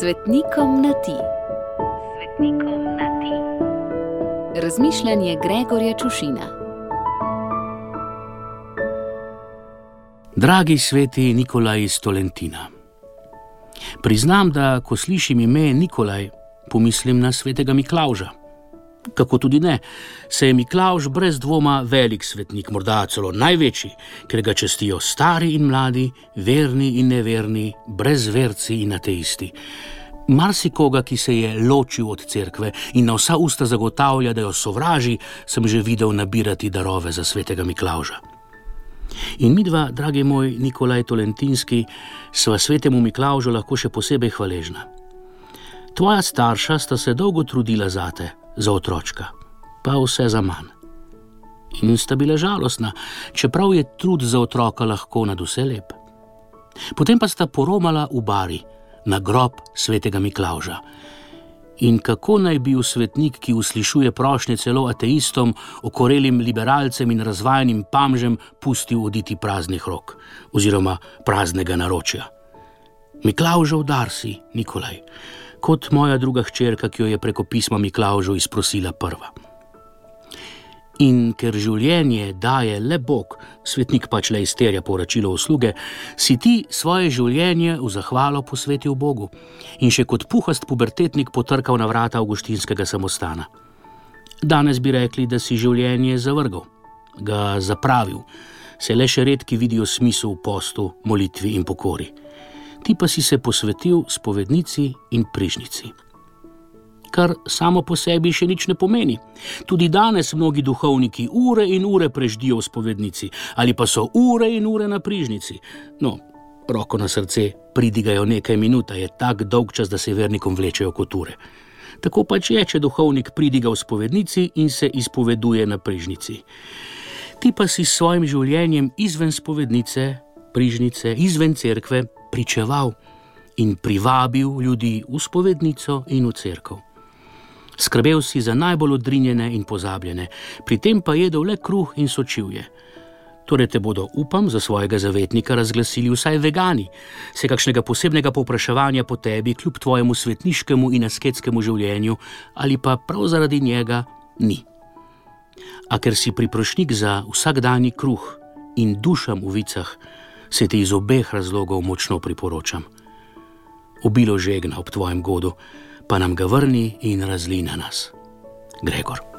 Svetnikom na ti. Svetnikom na ti. Razmišljanje Gregorja Čušina. Dragi sveti Nikolaj iz Tolentina. Priznam, da ko slišim ime Nikolaj, pomislim na svetega Miklauža. Kako tudi ne, se je Miklauž brez dvoma velik svetnik, morda celo največji, ker ga čestijo stari in mladi, verni in neverni, brezverci in ateisti. Marsikoga, ki se je ločil od cerkve in na vsa usta zagotavlja, da jo sovraži, sem že videl nabirati darove za svetega Miklauža. In mi dva, dragi moj Nikolaj Tolentinski, sva svetemu Miklaužu lahko še posebej hvaležna. Tvoja starša sta se dolgo trudila za te, za otročka, pa vse za manj. In sta bila žalostna, čeprav je trud za otroka lahko nad vse lep. Potem pa sta poromala v bari na grob svetega Miklauža. In kako naj bi svetnik, ki uslišuje prošnje celo ateistom, okorelim liberalcem in razvajenim pamžem, pustil oditi praznih rok oziroma praznega naročja? Miklaužov dar si, Nikolaj kot moja druga hčerka, ki jo je preko pisma Miklaužu izprosila prva. In ker življenje daje le Bog, svetnik pač le izterja poročilo usluge, si ti svoje življenje v zahvalo posvetil Bogu in še kot puhast pubertetnik potrkal na vrata Augustinskega samostana. Danes bi rekli, da si življenje zavrgal, ga zapravil, se le še redki vidijo smisel v postu, molitvi in pokori ti pa si se posvetil spovednici in prižnici. Kar samo po sebi še nič ne pomeni. Tudi danes mnogi duhovniki ure in ure preždijo v spovednici, ali pa so ure in ure na prižnici. No, roko na srce, pridigajo nekaj minut, je tako dolg čas, da se vernikom vlečejo kot ure. Tako pač je, če duhovnik pridiga v spovednici in se izpoveduje na prižnici. Ti pa si s svojim življenjem izven spovednice, prižnice, izven cerkve pričeval in privabil ljudi v spovednico in v cerkev. Skrbel si za najbolj odrinjene in pozabljene, pri tem pa jedel le kruh in sočivje. Torej te bodo, upam, za svojega zavetnika razglasili vsaj vegani, se kakšnega posebnega povpraševanja po tebi, kljub tvojemu svetniškemu in asketskemu življenju, ali pa prav zaradi njega ni. A ker si priprošnik za vsakdanji kruh in dušam v vicah, se ti iz obeh razlogov močno priporočam. Obilo žegna ob tvojem godu, pa nam ga vrni in razli na nas. Gregor.